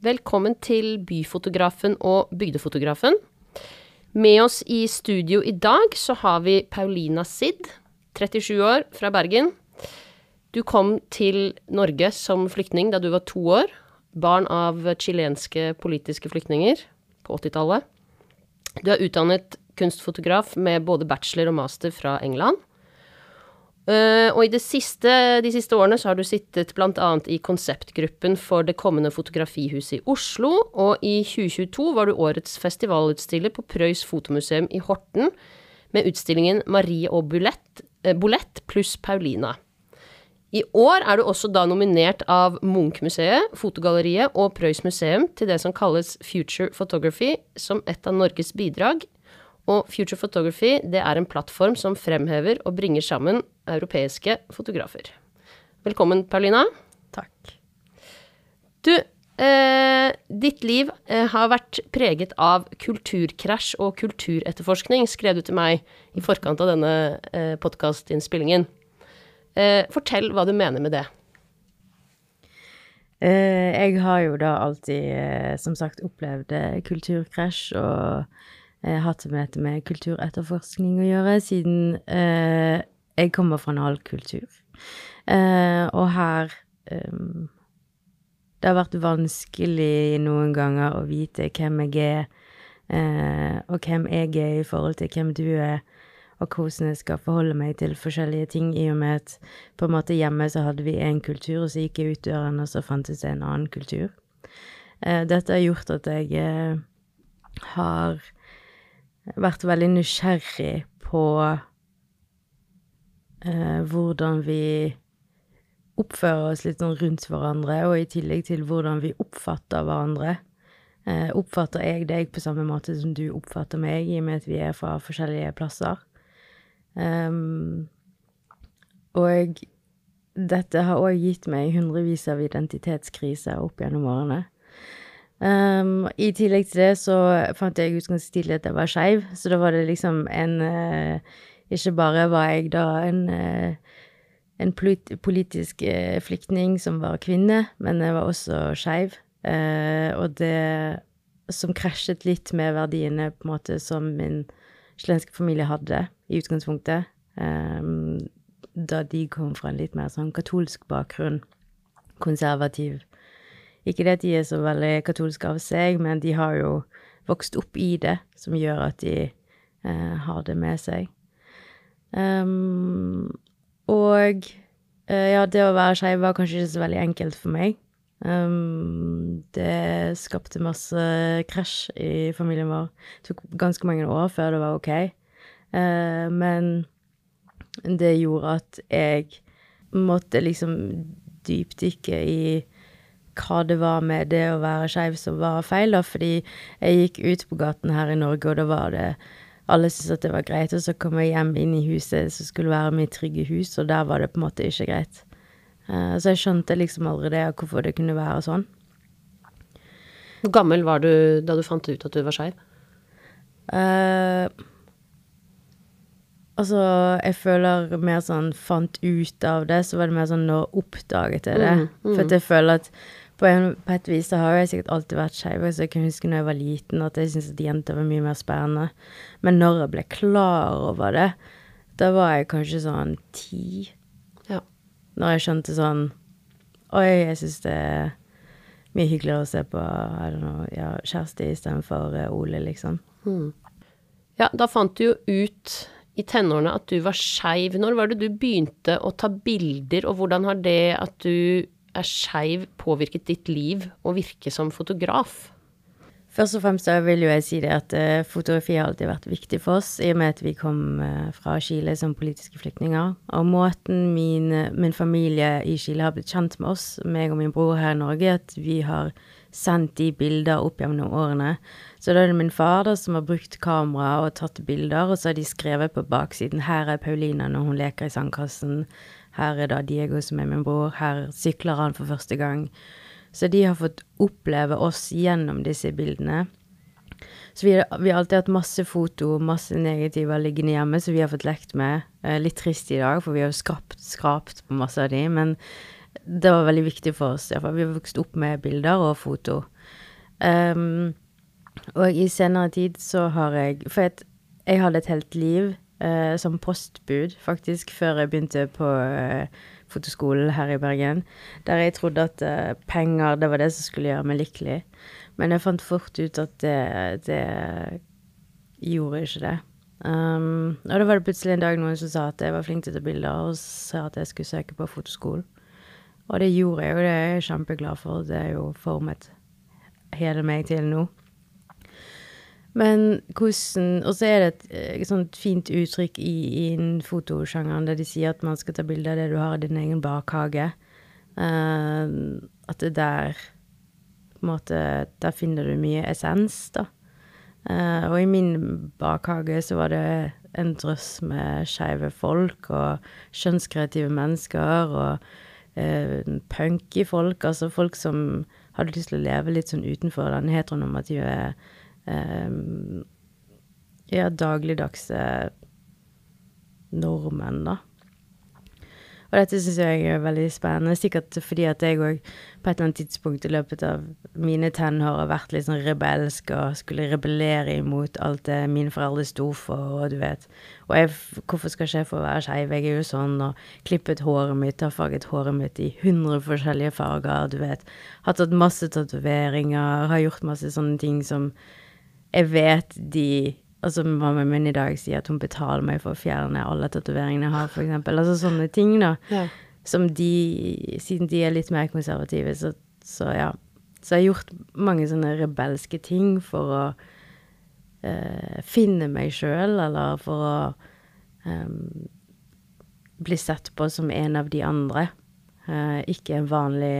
Velkommen til Byfotografen og Bygdefotografen. Med oss i studio i dag så har vi Paulina Sid, 37 år, fra Bergen. Du kom til Norge som flyktning da du var to år. Barn av chilenske politiske flyktninger på 80-tallet. Du er utdannet kunstfotograf med både bachelor og master fra England. Uh, og i siste, de siste årene så har du sittet bl.a. i konseptgruppen for det kommende fotografihuset i Oslo, og i 2022 var du årets festivalutstiller på Prøys fotomuseum i Horten med utstillingen Marie og uh, Bolett pluss Paulina. I år er du også da nominert av Munch-museet, Fotogalleriet og Prøys museum til det som kalles Future Photography, som et av Norges bidrag og Future Photography det er en plattform som fremhever og bringer sammen europeiske fotografer. Velkommen, Paulina. Takk. Du, eh, ditt liv eh, har vært preget av kulturkrasj og kulturetterforskning, skrev du til meg i forkant av denne eh, podkastinnspillingen. Eh, fortell hva du mener med det. Eh, jeg har jo da alltid, eh, som sagt, opplevd kulturkrasj og eh, hatt med dette med kulturetterforskning å gjøre, siden eh, jeg kommer fra en halv kultur. Eh, og her eh, Det har vært vanskelig noen ganger å vite hvem jeg er, eh, og hvem jeg er i forhold til hvem du er, og hvordan jeg skal forholde meg til forskjellige ting, i og med at på en måte hjemme så hadde vi én kultur, og så gikk jeg ut døren, og så fantes det en annen kultur. Eh, dette har gjort at jeg har vært veldig nysgjerrig på eh, hvordan vi oppfører oss litt sånn rundt hverandre, og i tillegg til hvordan vi oppfatter hverandre. Eh, oppfatter jeg deg på samme måte som du oppfatter meg, i og med at vi er fra forskjellige plasser? Um, og dette har òg gitt meg hundrevis av identitetskriser opp gjennom årene. Um, I tillegg til det så fant jeg ut ganske tidlig at jeg var skeiv, så da var det liksom en uh, Ikke bare var jeg da en, uh, en polit politisk uh, flyktning som var kvinne, men jeg var også skeiv. og det som krasjet litt med verdiene på en måte som min chilenske familie hadde i utgangspunktet. Um, da de kom fra en litt mer sånn katolsk bakgrunn. Konservativ ikke det at de er så veldig katolske av seg, men de har jo vokst opp i det, som gjør at de eh, har det med seg. Um, og eh, ja, det å være skeiv var kanskje ikke så veldig enkelt for meg. Um, det skapte masse krasj i familien vår. Det tok ganske mange år før det var ok. Uh, men det gjorde at jeg måtte liksom dypdykke i hva det var med det å være skeiv som var feil, da, fordi jeg gikk ut på gaten her i Norge, og da var det Alle syntes at det var greit, og så kom jeg hjem inn i huset som skulle være mitt trygge hus, og der var det på en måte ikke greit. Uh, så jeg skjønte liksom aldri det, hvorfor det kunne være sånn. Hvor gammel var du da du fant ut at du var skeiv? Uh, altså, jeg føler mer sånn fant ut av det, så var det mer sånn nå oppdaget jeg det. Mm, mm. For jeg føler at på, en, på, et vis så har jeg sikkert alltid vært skeiv. Så jeg kan huske når jeg var liten at jeg syntes at jenter var mye mer spennende. Men når jeg ble klar over det, da var jeg kanskje sånn ti. Ja. Når jeg skjønte sånn Oi, jeg syns det er mye hyggeligere å se på know, ja, kjæreste istedenfor uh, Ole, liksom. Mm. Ja, da fant du jo ut i tenårene at du var skeiv. Når var det du begynte å ta bilder, og hvordan har det at du er skeiv påvirket ditt liv og virke som fotograf? Først og fremst vil jeg si det at uh, fotografi har alltid vært viktig for oss, i og med at vi kom uh, fra Chile som politiske flyktninger. Og måten min, min, familie i Chile har blitt kjent med oss, meg og min bror her i Norge, at vi har sendt de bilder opp gjennom årene. Så da er det min far da, som har brukt kamera og tatt bilder, og så har de skrevet på baksiden 'Her er Paulina når hun leker i sandkassen'. Her er da Diego som er min bror. Her sykler han for første gang. Så de har fått oppleve oss gjennom disse bildene. Så vi, vi, har alltid hatt masse foto, masse negativer liggende hjemme, som vi har fått lekt med. Eh, litt trist i dag, for vi har skrapt, skrapt på masse av de, men det var veldig viktig for oss. For vi har vokst opp med bilder og foto. Um, og i senere tid så har jeg For jeg, jeg hadde et helt liv uh, som postbud, faktisk, før jeg begynte på uh, fotoskolen her i Bergen, der jeg trodde at uh, penger, det var det som skulle gjøre meg lykkelig. Men jeg fant fort ut at det, det gjorde ikke det. Um, og da var det plutselig en dag noen som sa at jeg var flink til å ta bilder, og sa at jeg skulle søke på fotoskolen. Og det gjorde jeg, og det er jeg kjempeglad for. Det er jo formet hele meg til nå. Men hvordan Og så er det et, et sånt fint uttrykk i fotosjangeren der de sier at man skal ta bilde av det du har i din egen bakhage. Uh, at det der På en måte Der finner du mye essens, da. Uh, og i min bakhage så var det en drøss med skeive folk og kjønnskreative mennesker og uh, punky folk, altså folk som hadde lyst til å leve litt sånn utenfor den heteronormative uh, Ja, dagligdagse normen, da. Og dette syns jeg er veldig spennende, sikkert fordi at jeg òg på et eller annet tidspunkt i løpet av mine tenår har vært litt sånn rebelsk og skulle rebellere imot alt det mine foreldre sto for, og du vet Og jeg, hvorfor skal ikke jeg få være skeiv? Jeg er jo sånn, og klippet håret mitt, har farget håret mitt i hundre forskjellige farger, du vet. Har tatt masse tatoveringer, har gjort masse sånne ting som jeg vet de Altså, mammaen min i dag sier at hun betaler meg for å fjerne alle tatoveringene jeg har, eksempel. Altså sånne ting, da. Ja. Som de Siden de er litt mer konservative, så, så ja. Så jeg har gjort mange sånne rebelske ting for å eh, finne meg sjøl, eller for å eh, bli sett på som en av de andre. Eh, ikke en vanlig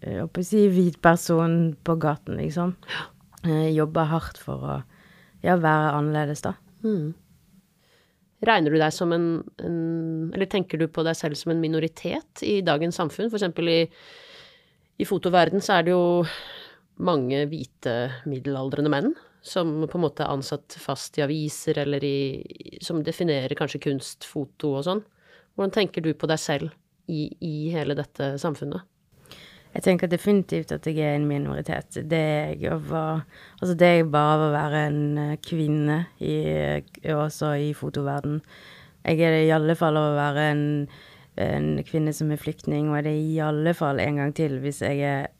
jeg håper å si hvit person på gaten, liksom. Eh, jobber hardt for å ja, være annerledes, da. Mm. Regner du deg som en, en Eller tenker du på deg selv som en minoritet i dagens samfunn? For eksempel i, i fotoverden så er det jo mange hvite middelaldrende menn som på en måte er ansatt fast i aviser, eller i Som definerer kanskje kunst, foto og sånn. Hvordan tenker du på deg selv i, i hele dette samfunnet? Jeg tenker definitivt at jeg er en minoritet. Det er jeg var, Altså, det er bare av å være en kvinne i, også i fotoverden. Jeg er det i alle fall av å være en, en kvinne som er flyktning, og er det i alle fall en gang til hvis jeg er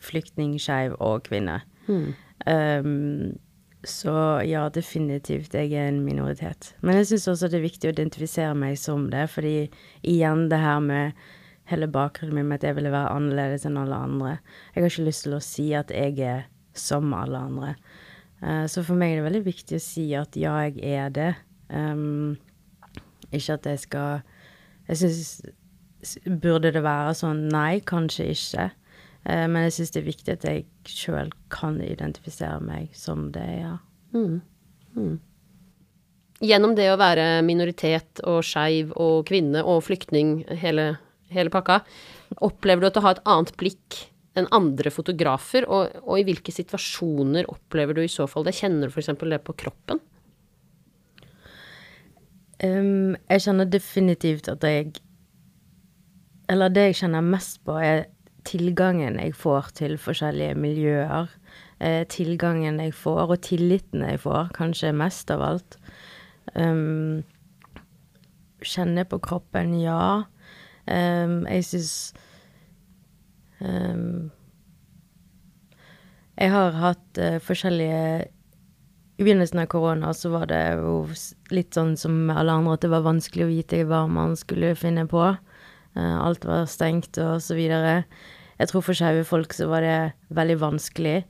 flyktning, skeiv og kvinne. Mm. Um, så ja, definitivt, jeg er en minoritet. Men jeg syns også det er viktig å identifisere meg som det, fordi igjen det her med hele bakgrunnen min med at jeg ville være annerledes enn alle andre. Jeg har ikke lyst til å si at jeg er som alle andre. Uh, så for meg er det veldig viktig å si at ja, jeg er det. Um, ikke at jeg skal Jeg syns Burde det være sånn? Nei, kanskje ikke. Uh, men jeg syns det er viktig at jeg sjøl kan identifisere meg som det, ja. Mm. Mm. Gjennom det å være minoritet og skeiv og kvinne og flyktning, hele hele pakka. Opplever du at du har et annet blikk enn andre fotografer, og, og i hvilke situasjoner opplever du i så fall det? Kjenner du f.eks. det på kroppen? Um, jeg kjenner definitivt at jeg Eller det jeg kjenner mest på, er tilgangen jeg får til forskjellige miljøer. Eh, tilgangen jeg får, og tilliten jeg får, kanskje mest av alt. Um, kjenne på kroppen, ja. Um, jeg syns um, Jeg har hatt uh, forskjellige I begynnelsen av korona så var det jo litt sånn som med alle andre, at det var vanskelig å vite hva man skulle finne på. Uh, alt var stengt og så videre. Jeg tror for skeive folk så var det veldig vanskelig.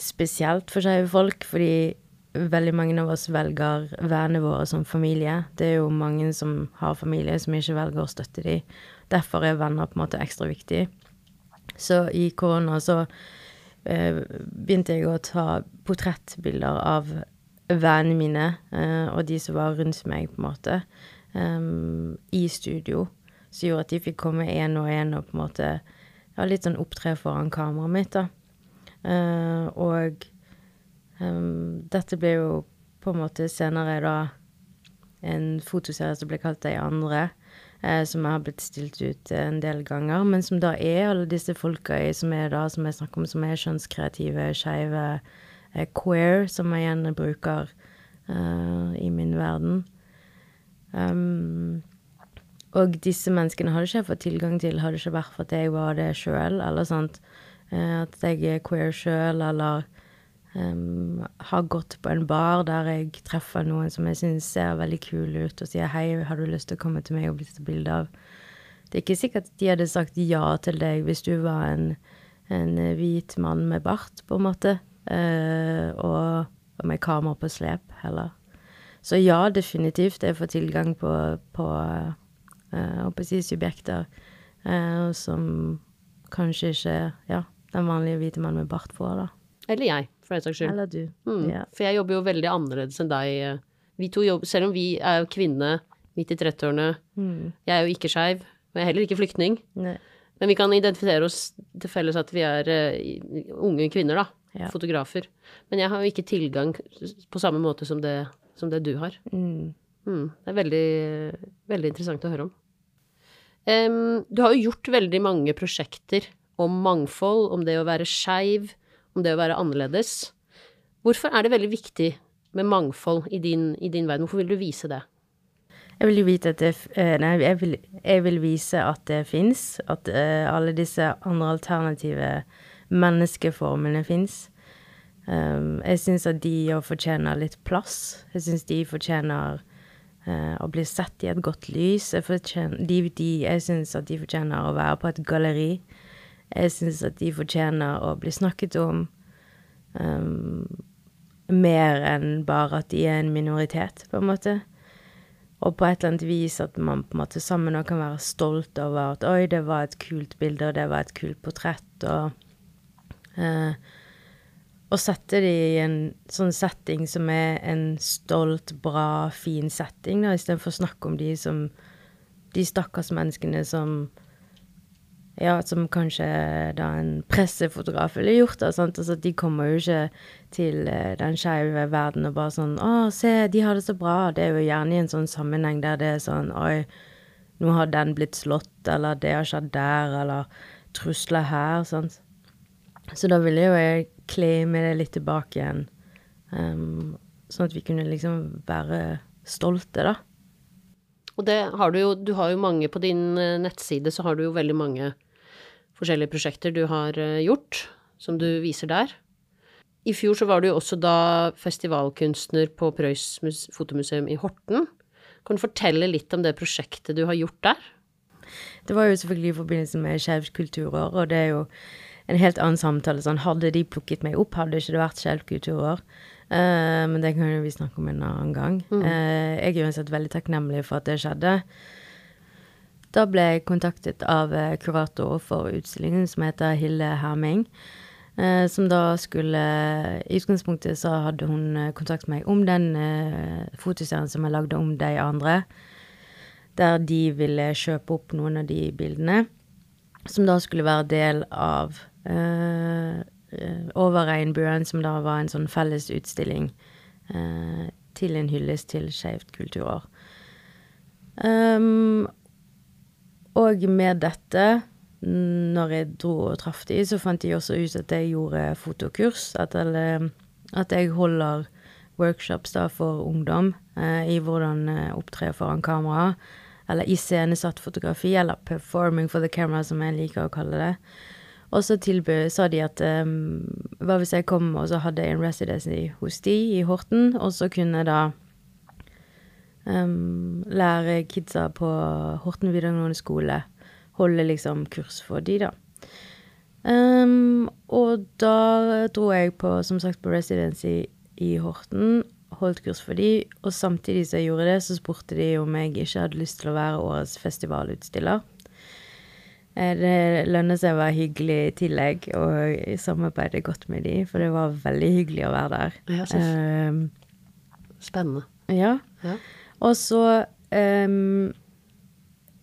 Spesielt for skeive folk, fordi veldig mange av oss velger vennene våre som familie. Det er jo mange som har familie, som ikke velger å støtte dem. Derfor er venner på en måte ekstra viktig. Så i korona så eh, begynte jeg å ta portrettbilder av vennene mine eh, og de som var rundt meg, på en måte, um, i studio. Som gjorde at de fikk komme én og én og på en måte ja, litt sånn opptre foran kameraet mitt, da. Eh, og dette ble jo på en måte senere da en fotoserie som ble kalt De andre, eh, som har blitt stilt ut en del ganger, men som da er alle disse folka i, som er da, som jeg snakker om, som er kjønnskreative, skeive, eh, queer, som jeg gjerne bruker uh, i min verden. Um, og disse menneskene hadde ikke jeg fått tilgang til hadde ikke vært for at jeg var det sjøl, eller sånt. Eh, at jeg er queer sjøl, eller um, har gått på en bar der jeg treffer noen som jeg syns ser veldig kul ut, og sier 'hei, har du lyst til å komme til meg og bli tatt bilde av'? Det er ikke sikkert de hadde sagt ja til deg hvis du var en, en hvit mann med bart, på en måte, uh, og, og, med kamera på slep, heller. Så ja, definitivt, jeg får tilgang på, på uh, si subjekter uh, som kanskje ikke ja, den vanlige hvite mannen med bart får, da. Eller jeg, for den saks skyld. Eller du. Mm. Ja. For jeg jobber jo veldig annerledes enn deg. Vi to jobber, selv om vi er jo kvinne midt i 30-årene, mm. jeg er jo ikke skeiv, og jeg er heller ikke flyktning. Nei. Men vi kan identifisere oss til felles at vi er uh, unge kvinner, da. Ja. Fotografer. Men jeg har jo ikke tilgang på samme måte som det, som det du har. Mm. Mm. Det er veldig, veldig interessant å høre om. Um, du har jo gjort veldig mange prosjekter om mangfold, om det å være skeiv, om det å være annerledes. Hvorfor er det veldig viktig med mangfold i din, i din verden? Hvorfor vil du vise det? Jeg vil det eh, Nei, jeg vil, jeg vil vise at det fins. At uh, alle disse andre alternative menneskeformene fins. Um, jeg syns at de òg fortjener litt plass. Jeg syns de fortjener uh, å bli sett i et godt lys. Jeg, de, jeg syns at de fortjener å være på et galleri. Jeg syns at de fortjener å bli snakket om um, mer enn bare at de er en minoritet, på en måte. Og på et eller annet vis at man på en måte sammen kan være stolt over at oi, det var et kult bilde, og det var et kult portrett, og uh, Å sette det i en sånn setting som er en stolt, bra, fin setting, da, istedenfor å snakke om de som De stakkars menneskene som ja, som kanskje da en pressefotograf ville gjort. Da, sant? Altså, de kommer jo ikke til uh, den skeive verden og bare sånn 'Å, se, de har det så bra.' Det er jo gjerne i en sånn sammenheng der det er sånn 'Oi, nå har den blitt slått', eller 'det har skjedd der', eller 'trusler her', sant. Så da ville jo jeg med det litt tilbake igjen, um, sånn at vi kunne liksom være stolte, da. Og det har du jo Du har jo mange På din eh, nettside så har du jo veldig mange forskjellige prosjekter du har eh, gjort, som du viser der. I fjor så var du jo også da festivalkunstner på Prøys fotomuseum i Horten. Kan du fortelle litt om det prosjektet du har gjort der? Det var jo selvfølgelig i forbindelse med Skeivt kulturår, og det er jo en helt annen samtale. Sånn, hadde de plukket meg opp, hadde ikke det vært Skeivt kulturår. Uh, men det kan jo vi snakke om en annen gang. Mm. Uh, jeg er uansett veldig takknemlig for at det skjedde. Da ble jeg kontaktet av eh, kurator for utstillingen, som heter Hille Herming. Eh, som da skulle I utgangspunktet så hadde hun eh, kontakt med meg om den fotoserien som jeg lagde om de andre. Der de ville kjøpe opp noen av de bildene. Som da skulle være del av eh, Over regnbuen, som da var en sånn felles utstilling eh, til en hyllest til Skeivt kulturår. Um, og med dette, når jeg dro og traff de, så fant de også ut at jeg gjorde fotokurs. At, eller, at jeg holder workshops da for ungdom eh, i hvordan eh, opptre foran kamera. Eller iscenesatt fotografi, eller performing for the camera, som jeg liker å kalle det. Og så sa de at um, hva hvis jeg kom og så hadde en residency hos de i Horten, og så kunne da Um, lære kidsa på Horten videregående skole. Holde liksom kurs for de, da. Um, og da dro jeg på, som sagt, på residency i Horten. Holdt kurs for de, og samtidig som jeg gjorde det, så spurte de om jeg ikke hadde lyst til å være årets festivalutstiller. Eh, det lønner seg å være hyggelig i tillegg, og jeg samarbeidet godt med de, for det var veldig hyggelig å være der. Ja, um, Spennende. Ja. ja. Og så um,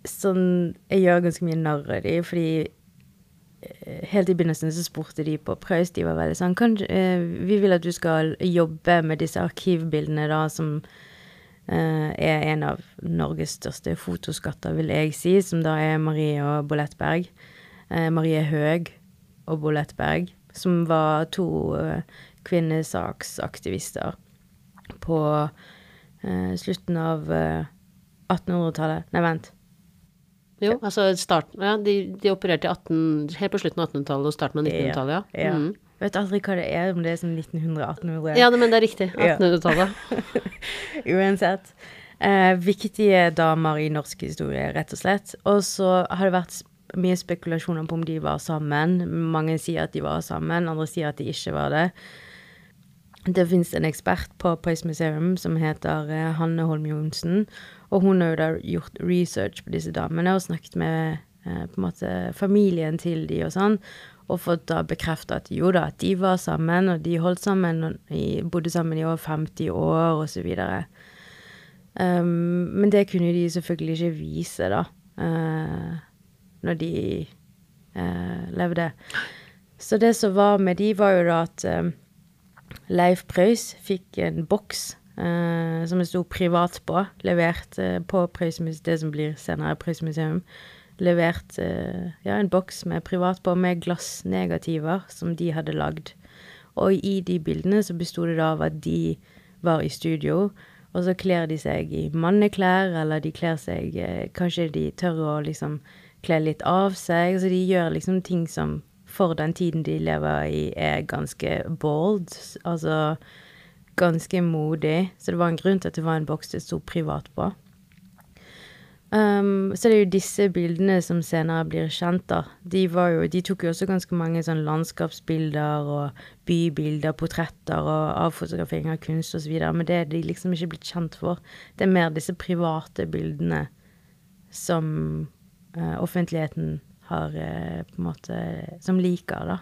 Sånn Jeg gjør ganske mye narr av de, fordi eh, Helt i begynnelsen så spurte de på Preus, de var veldig sånn kan, uh, Vi vil at du skal jobbe med disse arkivbildene, da, som uh, er en av Norges største fotoskatter, vil jeg si, som da er Marie og Bolette Berg. Eh, Marie Høeg og Bolettberg, som var to kvinnesaksaktivister på slutten av eh, 1800-tallet. Nei, vent. Jo, altså starten Ja, de, de opererte i 18, helt på slutten av 1800-tallet og starten av 1900-tallet, ja. Ja. Mm. Vet aldri hva det er, om det er sånn 1900-1800. Ja, men det er riktig. 1800-tallet. Uansett. Eh, viktige damer i norsk historie, rett og slett. Og så har det vært mye spekulasjoner på om de var sammen. Mange sier at de var sammen, andre sier at de ikke var det. Det fins en ekspert på Pace Museum som heter eh, Hanne Holm Johnsen. Og hun har jo da gjort research på disse damene og snakket med eh, på en måte familien til de og sånn. Og fått da bekrefta at jo da, at de var sammen, og de holdt sammen og bodde sammen i over 50 år, og så videre. Um, men det kunne de selvfølgelig ikke vise, da, uh, når de uh, levde. Så det som var med de, var jo da at eh, Leif Preus fikk en boks eh, som det sto privat på, levert eh, på Preus det som blir senere Preus museum. Levert eh, ja, en boks med privat på, med glassnegativer som de hadde lagd. Og i de bildene så besto det da av at de var i studio, og så kler de seg i manneklær, eller de kler seg eh, Kanskje de tør å liksom kle litt av seg. Så de gjør liksom ting som for den tiden de lever i, er ganske bold. Altså ganske modig. Så det var en grunn til at det var en boks det sto privat på. Um, så det er jo disse bildene som senere blir kjent, da. De, jo, de tok jo også ganske mange sånn landskapsbilder og bybilder, portretter og avfotografering av kunst osv., men det er de liksom ikke blitt kjent for. Det er mer disse private bildene som uh, offentligheten har eh, på en måte Som liker, da.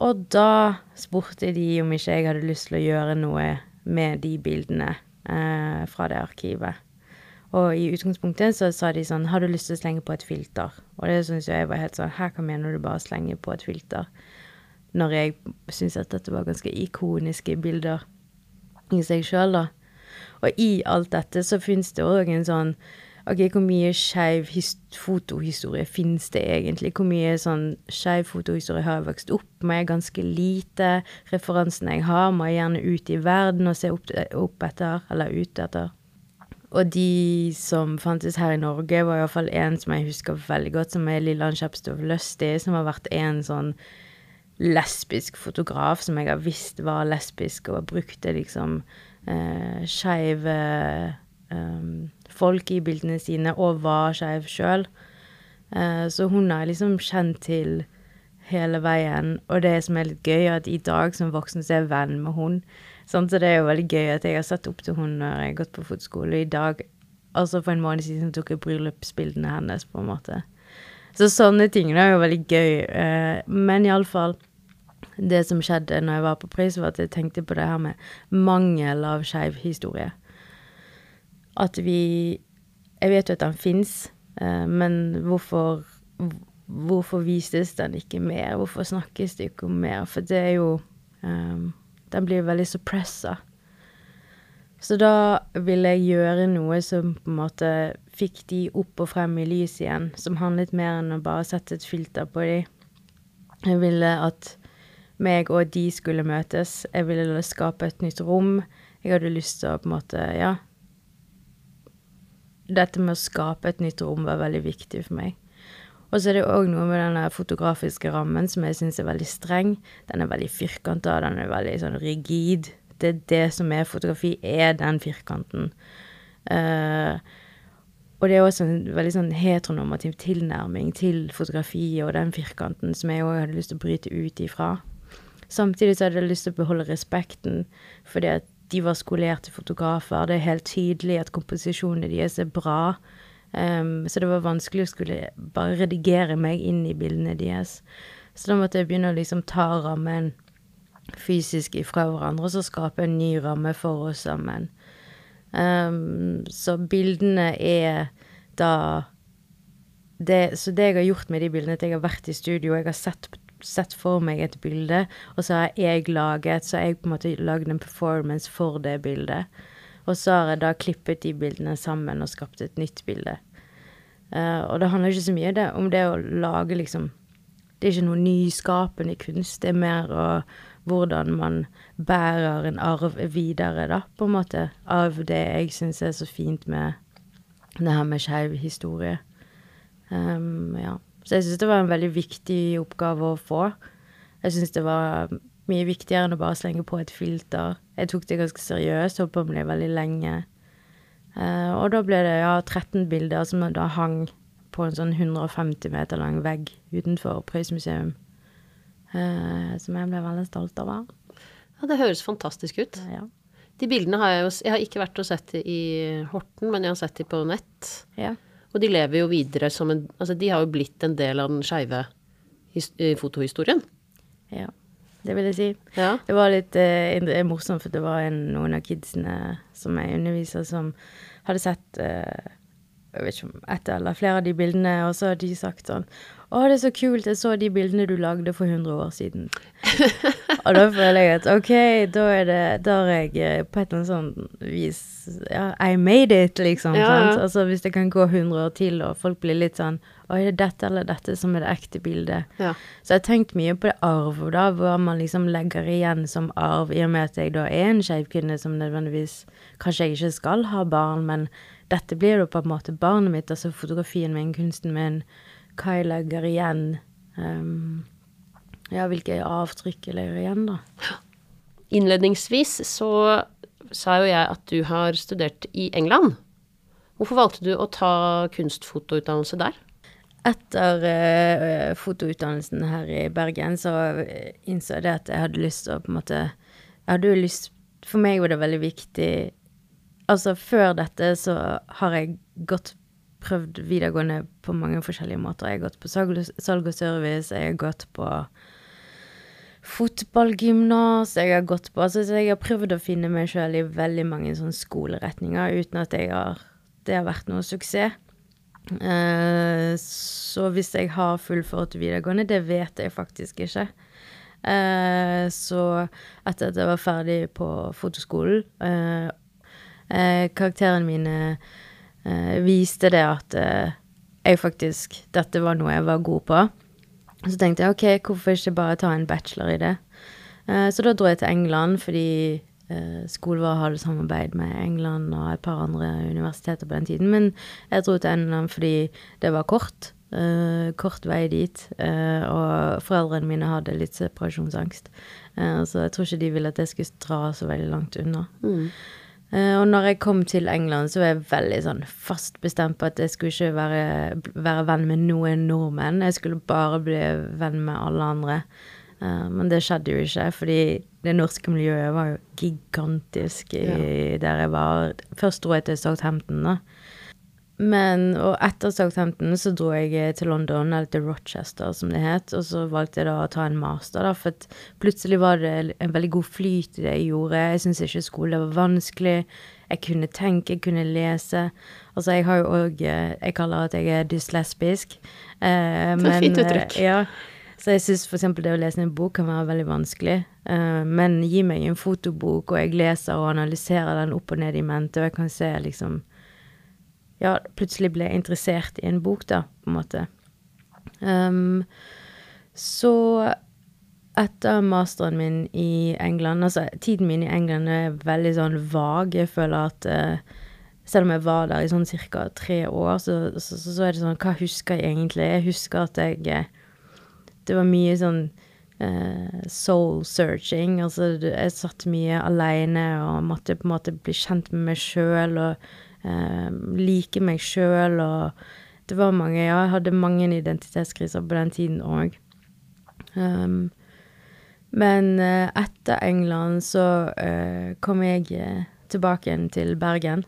Og da spurte de om ikke jeg hadde lyst til å gjøre noe med de bildene eh, fra det arkivet. Og i utgangspunktet så sa de sånn Har du lyst til å slenge på et filter? Og det syns jeg var helt sånn Her, hva mener du bare slenge på et filter? Når jeg syns at dette var ganske ikoniske bilder i seg sjøl, da. Og i alt dette så fins det òg en sånn OK, hvor mye skeiv fotohistorie fins det egentlig? Hvor mye sånn skeiv fotohistorie har jeg vokst opp med? Ganske lite. Referansene jeg har, må jeg gjerne ut i verden og se opp, opp etter, eller ut etter. Og de som fantes her i Norge, var iallfall en som jeg husker veldig godt, som er Lilland Kjepstov Løsti, som har vært en sånn lesbisk fotograf som jeg har visst var lesbisk, og brukte liksom eh, skeive eh, folk i bildene sine, og var skeiv sjøl. Eh, så hun har liksom kjent til hele veien. Og det som er litt gøy, er at i dag som voksen så er jeg venn med hun. Sånn, så det er jo veldig gøy at jeg har sett opp til hun når jeg har gått på fotskole. I dag, altså for en måned siden, tok jeg bryllupsbildene hennes, på en måte. Så sånne ting er jo veldig gøy. Eh, men iallfall Det som skjedde når jeg var på pris, var at jeg tenkte på det her med mangel av skeiv historie. At vi Jeg vet jo at den fins, eh, men hvorfor Hvorfor vises den ikke mer? Hvorfor snakkes det ikke om mer? For det er jo um, Den blir veldig suppressa. Så da ville jeg gjøre noe som på en måte fikk de opp og frem i lyset igjen. Som handlet mer enn å bare sette et filter på de. Jeg ville at meg og de skulle møtes. Jeg ville skape et nytt rom. Jeg hadde lyst til å på en måte, ja Dette med å skape et nytt rom var veldig viktig for meg. Og så er det òg noe med den fotografiske rammen som jeg syns er veldig streng. Den er veldig firkanta, den er veldig sånn rigid. Det er det som er fotografi, er den firkanten. Uh, og det er også en veldig sånn heteronormativ tilnærming til fotografiet og den firkanten som jeg òg hadde lyst til å bryte ut ifra. Samtidig så hadde jeg lyst til å beholde respekten, fordi at de var skolerte fotografer. Det er helt tydelig at komposisjonene deres er bra. Um, så det var vanskelig å skulle bare redigere meg inn i bildene deres. Så da måtte jeg begynne å liksom ta rammen fysisk ifra hverandre, og så skape en ny ramme for oss sammen. Um, så bildene er da det, Så det jeg har gjort med de bildene, at jeg har vært i studio, jeg har sett, sett for meg et bilde, og så har jeg laget Så har jeg på en måte lagd en performance for det bildet. Og så har jeg da klippet de bildene sammen og skapt et nytt bilde. Uh, og det handler ikke så mye det, om det å lage liksom Det er ikke noe nyskapende kunst, det er mer å, hvordan man bærer en arv videre, da, på en måte, av det jeg syns er så fint med det her med skeiv historie. Um, ja. Så jeg syns det var en veldig viktig oppgave å få. Jeg syns det var mye viktigere enn å bare slenge på et filter. Jeg tok det ganske seriøst, holdt på med det veldig lenge. Uh, og da ble det ja, 13 bilder som da hang på en sånn 150 meter lang vegg utenfor Prøys museum. Uh, som jeg ble veldig stolt over. Ja, det høres fantastisk ut. Ja. De bildene har jeg jo Jeg har ikke vært og sett i Horten, men jeg har sett de på nett. Ja. Og de lever jo videre som en Altså, de har jo blitt en del av den skeive fotohistorien. Ja, det vil jeg si. Ja. Det var litt eh, morsomt, for det var en, noen av kidsene som jeg underviser, som hadde sett eh, jeg vet ikke om ett eller flere av de bildene, og så har de sagt sånn Å, det er så kult, jeg så de bildene du lagde for 100 år siden. og da føler jeg at OK, da er det Da har jeg eh, på et eller annet sånt vis Ja, I made it, liksom. Ja, sant? Altså hvis det kan gå 100 år til, og folk blir litt sånn Å, er det dette eller dette som er det ekte bildet? Ja. Så jeg har tenkt mye på det arv, da, hva man liksom legger igjen som arv, i og med at jeg da er en skeiv kvinne som nødvendigvis Kanskje jeg ikke skal ha barn, men dette blir jo på en måte barnet mitt, altså fotografien min, kunsten min, hva jeg legger igjen. Um, ja, hvilke avtrykk jeg legger igjen, da. Innledningsvis så sa jo jeg at du har studert i England. Hvorfor valgte du å ta kunstfotoutdannelse der? Etter uh, fotoutdannelsen her i Bergen, så innså jeg det at jeg hadde lyst til å på en måte Jeg hadde jo lyst For meg var det veldig viktig Altså, før dette så har jeg gått prøvd videregående på mange forskjellige måter. Jeg har gått på salg, og service, jeg har gått på fotballgymnas, jeg har gått på Altså, så jeg har prøvd å finne meg sjøl i veldig mange sånne skoleretninger uten at jeg har Det har vært noe suksess. Uh, så hvis jeg har fullført videregående, det vet jeg faktisk ikke. Uh, så etter at jeg var ferdig på fotoskolen eh, Karakterene mine eh, viste det at eh, jeg faktisk Dette var noe jeg var god på. Så tenkte jeg OK, hvorfor ikke bare ta en bachelor i det? Eh, så da dro jeg til England fordi eh, Skolevær hadde samarbeid med England og et par andre universiteter på den tiden. Men jeg dro til England fordi det var kort. Uh, kort vei dit. Uh, og foreldrene mine hadde litt separasjonsangst. Uh, så jeg tror ikke de ville at jeg skulle dra så veldig langt unna. Eh, og når jeg kom til England, så var jeg veldig sånn fast bestemt på at jeg skulle ikke være, være venn med noen nordmenn. Jeg skulle bare bli venn med alle andre. Eh, men det skjedde jo ikke, fordi det norske miljøet var jo gigantisk i, der jeg var. Først dro jeg til Southampton, da. Men, og etter Southampton så dro jeg eh, til London, eller til Rochester som det het, og så valgte jeg da å ta en master, da, for plutselig var det en veldig god flyt i det jeg gjorde. Jeg syntes ikke skole var vanskelig. Jeg kunne tenke, jeg kunne lese. Altså, jeg har jo òg Jeg kaller at jeg er dyslesbisk. Eh, Det er fint uttrykk. eh, Ja. Så jeg syns f.eks. det å lese en bok kan være veldig vanskelig. Eh, men gi meg en fotobok, og jeg leser og analyserer den opp og ned i mente, og jeg kan se liksom ja, plutselig ble interessert i en bok, da, på en måte. Um, så etter masteren min i England Altså, tiden min i England er veldig sånn vag. Jeg føler at uh, selv om jeg var der i sånn ca. tre år, så, så, så, er det sånn Hva husker jeg egentlig? Jeg husker at jeg eh, Det var mye sånn uh, soul searching. Altså, jeg satt mye aleine og måtte på en måte bli kjent med meg sjøl og like meg sjøl og Det var mange Ja, jeg hadde mange identitetskriser på den tiden òg. Um, men eh, etter England så eh, kom jeg eh, tilbake igjen til Bergen.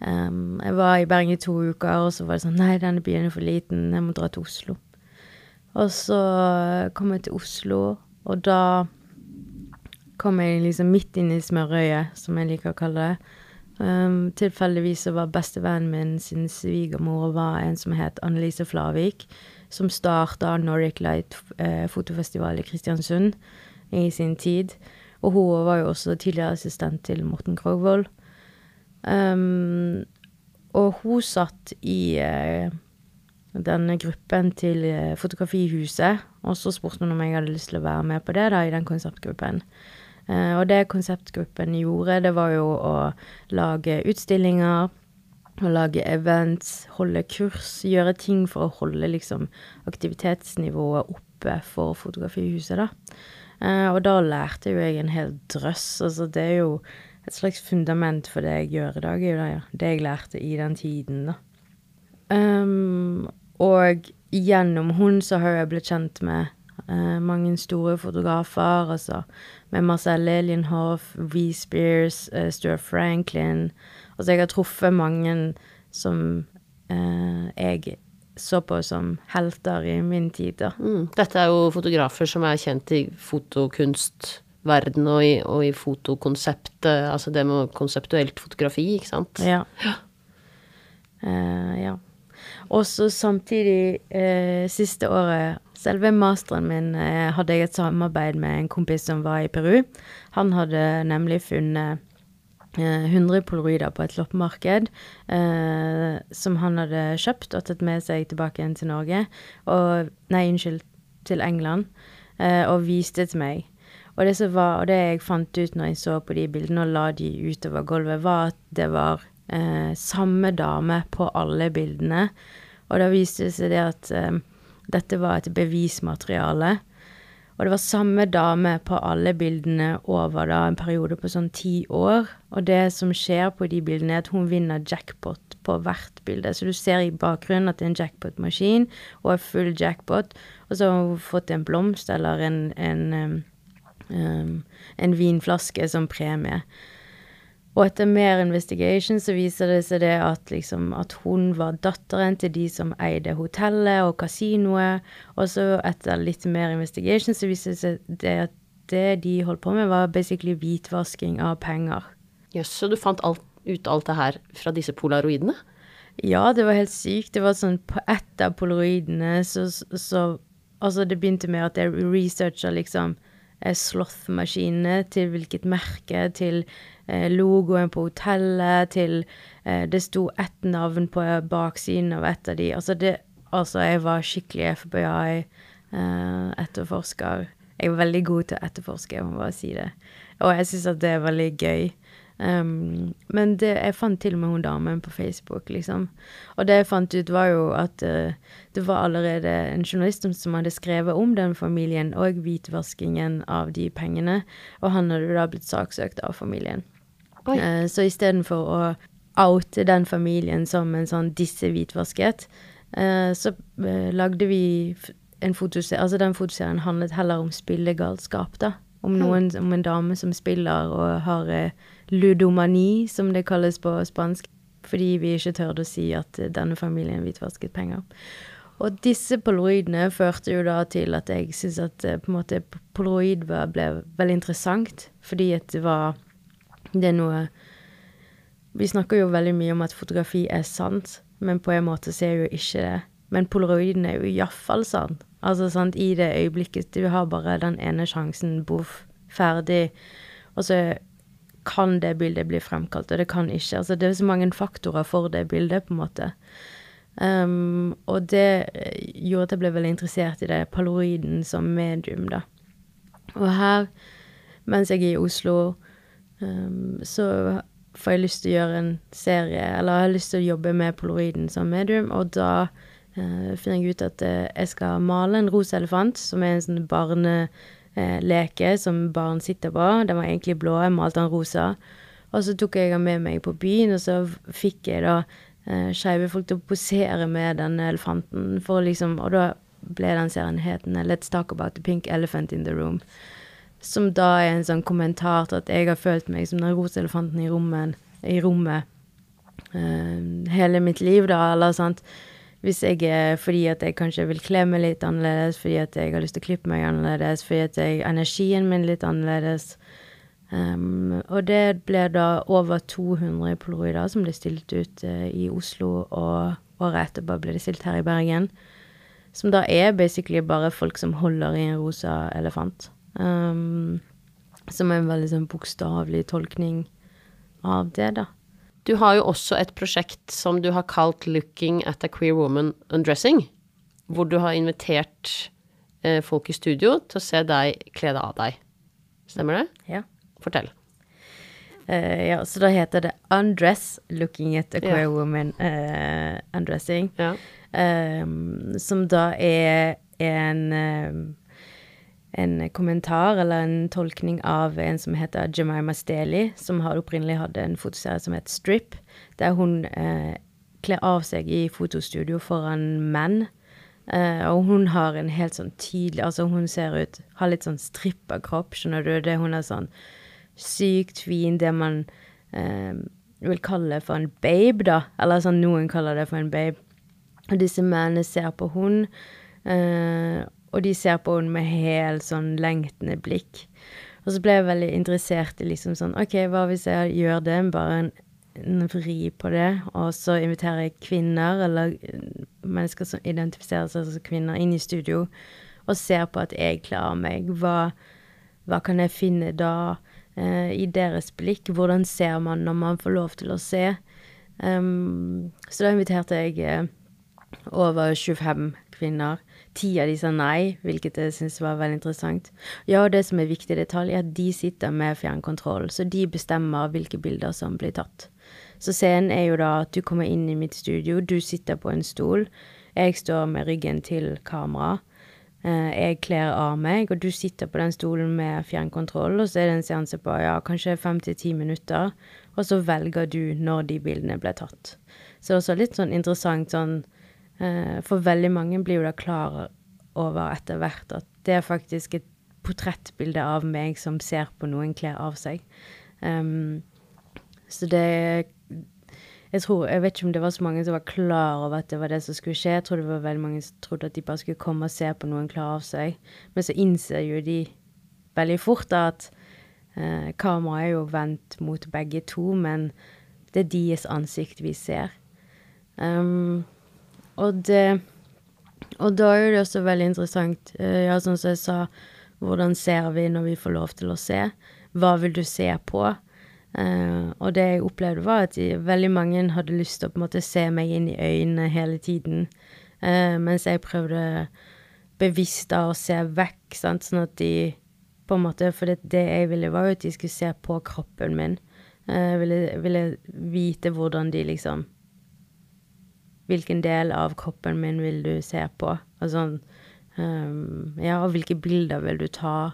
Um, jeg var i Bergen i to uker, og så var det sånn Nei, denne byen er for liten, jeg må dra til Oslo. Og så kom jeg til Oslo, og da kom jeg liksom midt inn i smørøyet, som jeg liker å kalle det. Um, tilfeldigvis var bestevennen min sin svigermor var en som het Annelise Flavik, som starta Nordic Light eh, fotofestival i Kristiansund i sin tid. Og hun var jo også tidligere assistent til Morten Krogvold. Um, og hun satt i uh, denne gruppen til uh, Fotografihuset, og så spurte hun om jeg hadde lyst til å være med på det, da, i den konseptgruppen. Uh, og det konseptgruppen gjorde, det var jo å lage utstillinger, å lage events, holde kurs, gjøre ting for å holde liksom aktivitetsnivået oppe for Fotografihuset, da. Uh, og da lærte jo jeg en hel drøss. Altså, det er jo et slags fundament for det jeg gjør i dag, det, det jeg lærte i den tiden, da. Um, og gjennom hun så har jeg blitt kjent med mange store fotografer, altså med Marcel Lilienhoff, V. Spears, uh, Stuart Franklin. Altså jeg har truffet mange som uh, jeg så på som helter i min tid, da. Mm. Dette er jo fotografer som er kjent i fotokunstverden og i, og i fotokonseptet, altså det med konseptuelt fotografi, ikke sant? Ja. Uh, ja. Og så samtidig, uh, siste året Selve masteren min eh, hadde jeg et samarbeid med en kompis som var i Peru. Han hadde nemlig funnet 100 polaroider på et loppemarked eh, som han hadde kjøpt og tatt med seg tilbake igjen til Norge. Og, nei, unnskyld, til England. Eh, og viste til meg. Og det, var, og det jeg fant ut når jeg så på de bildene og la de utover gulvet, var at det var eh, samme dame på alle bildene. Og da viste det seg det at eh, dette var et bevismateriale og det var samme dame på alle bildene over da en periode på sånn ti år. Og det som skjer på de bildene, er at hun vinner jackpot på hvert bilde. Så du ser i bakgrunnen at det er en jackpot-maskin og er full jackpot. Og så har hun fått en blomst eller en, en, um, um, en vinflaske som premie. Og etter mer investigation så viser det seg det at, liksom, at hun var datteren til de som eide hotellet og kasinoet. Og så etter litt mer investigation så viser det seg det at det de holdt på med, var basically hvitvasking av penger. Jøss, yes, så du fant alt, ut alt det her fra disse polaroidene? Ja, det var helt sykt. Det var sånn på ett av polaroidene så, så Altså, det begynte med at jeg researcha liksom sloth-maskinene, til hvilket merke, til Eh, logoen på hotellet, til eh, Det sto ett navn på baksiden av et av de. Altså, det, altså jeg var skikkelig FBI-etterforsker. Eh, jeg var veldig god til å etterforske, jeg må bare si det. Og jeg syns at det er veldig gøy. Um, men det, jeg fant til og med hun damen på Facebook, liksom. Og det jeg fant ut, var jo at uh, det var allerede en journalist som hadde skrevet om den familien og hvitvaskingen av de pengene, og han hadde da blitt saksøkt av familien. Uh, så istedenfor å oute den familien som en sånn disse hvitvasket, uh, så uh, lagde vi en fotoserie Altså den fotoserien handlet heller om spillegalskap, da. Om noen, om en dame som spiller og har ludomani, som det kalles på spansk. Fordi vi ikke tørde å si at denne familien hvitvasket penger. Og disse polaroidene førte jo da til at jeg syntes at på en måte polaroid ble veldig interessant, fordi at det var det er noe Vi snakker jo veldig mye om at fotografi er sant, men på en måte så er jo ikke det. Men polaroiden er jo iallfall sant. Altså, sant, i det øyeblikket Du har bare den ene sjansen, boff, ferdig. Og så kan det bildet bli fremkalt, og det kan ikke. Altså, det er så mange faktorer for det bildet, på en måte. Um, og det gjorde at jeg ble veldig interessert i det, polaroiden som medium, da. Og her, mens jeg er i Oslo Um, så får jeg lyst til å gjøre en serie, eller jeg har lyst til å jobbe med polaroiden som medium, og da uh, finner jeg ut at uh, jeg skal male en rosa elefant, som er en sånn barneleke uh, som barn sitter på. Den var egentlig blå, jeg malte den rosa. Og så tok jeg den med meg på byen, og så fikk jeg da eh, skeive folk til å posere med den elefanten, for liksom Og da ble den serien hetende Let's Talk About the Pink Elephant in the Room. Som da er en sånn kommentar til at jeg har følt meg som den rosa elefanten i rommet, i rommet eh, hele mitt liv, da, eller sant. Hvis jeg er fordi at jeg kanskje vil kle meg litt annerledes, fordi at jeg har lyst til å klippe meg annerledes, fordi at jeg, energien min litt annerledes. Um, og det ble da over 200 polaroider som ble stilt ut uh, i Oslo, og året etterpå ble det stilt her i Bergen. Som da er basically bare folk som holder i en rosa elefant. Um, som er en veldig sånn bokstavelig tolkning av det, da. Du har jo også et prosjekt som du har kalt 'Looking at a Queer Woman Undressing', hvor du har invitert eh, folk i studio til å se deg kle deg av deg. Stemmer det? Ja. Fortell. Uh, ja, så da heter det 'Undress Looking at a Queer yeah. Woman uh, Undressing'. Ja. Um, som da er en ehm, en kommentar eller en tolkning av en som heter Jemima Staley, som opprinnelig hadde en fotoserie som het Strip, der hun eh, kler av seg i fotostudio foran menn. Eh, og hun har en helt sånn tydelig Altså, hun ser ut Har litt sånn stripperkropp, skjønner du? Det, hun er sånn sykt fin, det man eh, vil kalle for en babe, da. Eller sånn noen kaller det for en babe. Og disse mennene ser på hun, eh, og de ser på henne med helt sånn lengtende blikk. Og så ble jeg veldig interessert i liksom sånn OK, hva hvis jeg gjør det, bare en, en vri på det, og så inviterer jeg kvinner, eller eh, mennesker som identifiserer seg som kvinner, inn i studio, og ser på at jeg klarer meg. Hva, hva kan jeg finne da? eh, I deres blikk. Hvordan ser man når man får lov til å se? Um, så da inviterte jeg eh, over 25 kvinner. Ti av de sa nei, hvilket jeg syns var veldig interessant. Ja, og det som er viktig detalj, er at de sitter med fjernkontroll, så de bestemmer hvilke bilder som blir tatt. Så scenen er jo da at du kommer inn i mitt studio, du sitter på en stol, jeg står med ryggen til kamera. Eh, jeg kler av meg, og du sitter på den stolen med fjernkontroll, og så er det en seanse på ja, kanskje fem til ti minutter, og så velger du når de bildene ble tatt. Så det er også litt sånn interessant sånn For veldig mange blir jo da klar over etter hvert at det er faktisk et portrettbilde av meg som ser på noen kler av seg. Um, så det jeg tror, jeg vet ikke om det var så mange som var klar over at det var det som skulle skje. Jeg tror det var veldig mange som trodde at de bare skulle komme og se på noen klare av seg. Men så innser jo de veldig fort da at eh, kameraet er jo vendt mot begge to, men det er deres ansikt vi ser. Ehm, og det Og da er det også veldig interessant, eh, ja, sånn som jeg sa, hvordan ser vi når vi får lov til å se? Hva vil du se på? Uh, og det jeg opplevde, var at de, veldig mange hadde lyst til å på en måte se meg inn i øynene hele tiden, uh, mens jeg prøvde bevisst da å se vekk, sant, sånn at de på en måte For det, det jeg ville, var jo at de skulle se på kroppen min. Uh, ville, ville vite hvordan de liksom Hvilken del av kroppen min vil du se på? Og sånn Um, Ja, og hvilke bilder vil du ta?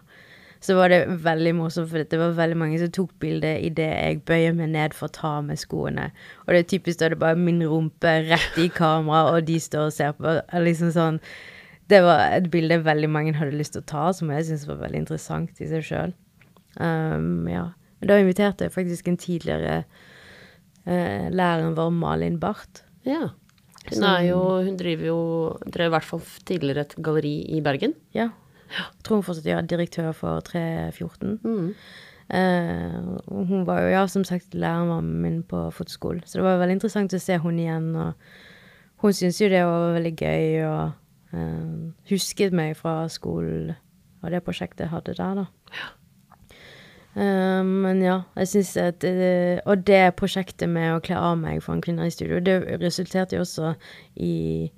Så var det veldig morsomt, for det var veldig mange som tok bilde idet jeg bøyer meg ned for å ta av meg skoene. Og det er typisk da det bare er min rumpe rett i kamera, og de står og ser på. Liksom sånn Det var et bilde veldig mange hadde lyst til å ta, som jeg syntes var veldig interessant i seg sjøl. Um, ja. Da inviterte jeg faktisk en tidligere uh, læreren vår, Malin Barth. Ja. Hun jo Hun driver jo Drev i hvert fall tidligere et galleri i Bergen. Ja. Jeg tror hun fortsatt er direktør for 314. Mm. Uh, hun var jo, ja, som sagt, læreren min på fotoskolen, så det var veldig interessant å se hun igjen. Og hun syntes jo det var veldig gøy, og uh, husket meg fra skolen og det prosjektet jeg hadde der, da. Eh, men ja, jeg syns at eh, Og det prosjektet med å kle av meg foran kvinner i studio, det resulterte jo også i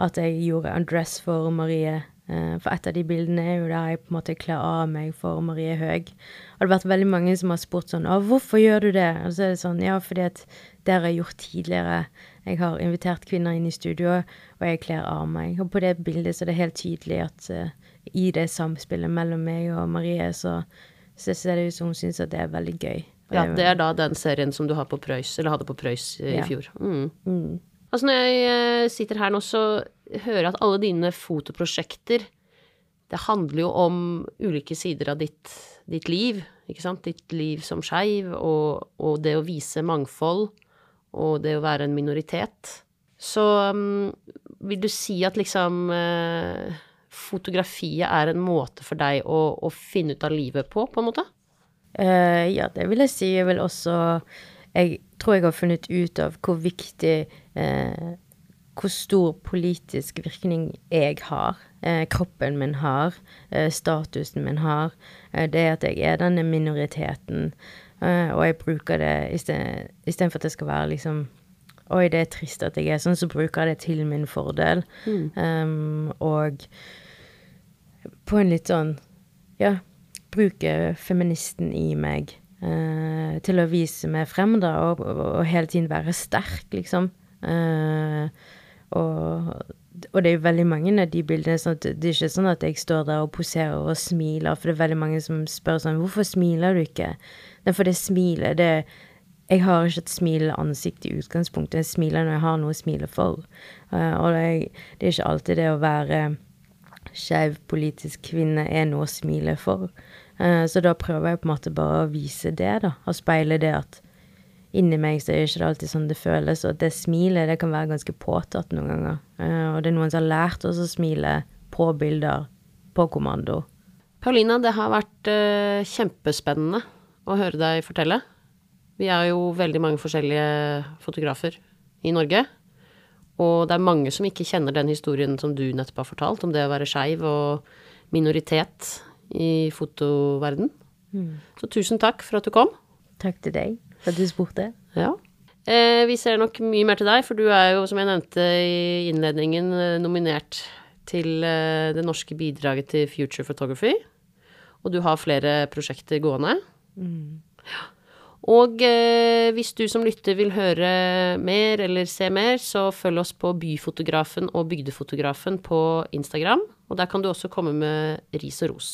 at jeg gjorde undress for Marie. Eh, for et av de bildene er jo der jeg på en måte kler av meg for Marie Høeg. Og det har vært veldig mange som har spurt sånn 'Å, hvorfor gjør du det?' Og så er det sånn Ja, fordi at det har jeg gjort tidligere. Jeg har invitert kvinner inn i studio, og jeg kler av meg. Og på det bildet så er det helt tydelig at uh, i det samspillet mellom meg og Marie, så, så ser det ut som hun syns at det er veldig gøy. Ja, det er da den serien som du har på Prøys, eller hadde på Prøys eh, i Ja. fjor. Mm. mm. Altså når jeg eh, sitter her nå, så hører jeg at alle dine fotoprosjekter, det handler jo om ulike sider av ditt, ditt liv, ikke sant? Ditt liv som skeiv, og, og det å vise mangfold, og det å være en minoritet. Så um, vil du si at liksom eh, fotografiet er en måte for deg å, å finne ut av livet på, på en måte? Uh, ja, det vil jeg si. Jeg vil også Jeg tror jeg har funnet ut av hvor viktig uh, Hvor stor politisk virkning jeg har. Uh, kroppen min har. Statusen min har. Det at jeg er denne minoriteten. Og jeg bruker det istedenfor at det skal være liksom Oi, det er trist at jeg er sånn, så bruker jeg det til min fordel. Um, og på en litt sånn Ja, bruke feministen i meg uh, til å vise meg frem, da, og, og, og hele tiden være sterk, liksom. Uh, og, og, det er jo veldig mange av de bildene sånn at Det er ikke sånn at jeg står der og poserer og smiler, for det er veldig mange som spør sånn Hvorfor smiler du ikke? Det er det smilet, det Jeg har ikke et smilende ansikt i utgangspunktet. Jeg smiler når jeg har noe å smile for. Uh, og det, det, er ikke alltid det å være skeiv politisk kvinne er noe å smile for. Uh, så da prøver jeg på en måte bare å vise det, da. Og speile det at inni meg så er det ikke alltid sånn det føles, og det smilet det kan være ganske påtatt noen ganger. Uh, og det er noen som har lært oss å smile på bilder, på kommando. Paulina, det har vært uh, kjempespennende å høre deg fortelle. Vi er jo veldig mange forskjellige fotografer i Norge. Og det er mange som ikke kjenner den historien som du nettopp har fortalt, om det å være skeiv og minoritet i fotoverden. Mm. Så tusen takk for at du kom. Takk til deg for at du spurte. Ja. Eh, vi ser nok mye mer til deg, for du er jo, som jeg nevnte i innledningen, eh, nominert til eh, det norske bidraget til Future Photography. Og du har flere prosjekter gående. Mm. Og eh, hvis du som lytter vil høre mer eller se mer, så følg oss på Byfotografen og Bygdefotografen på Instagram. Og der kan du også komme med ris og ros.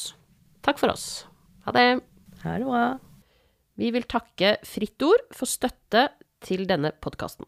Takk for oss. Ha det. Ha det bra. Vi vil takke Fritt Ord for støtte til denne podkasten.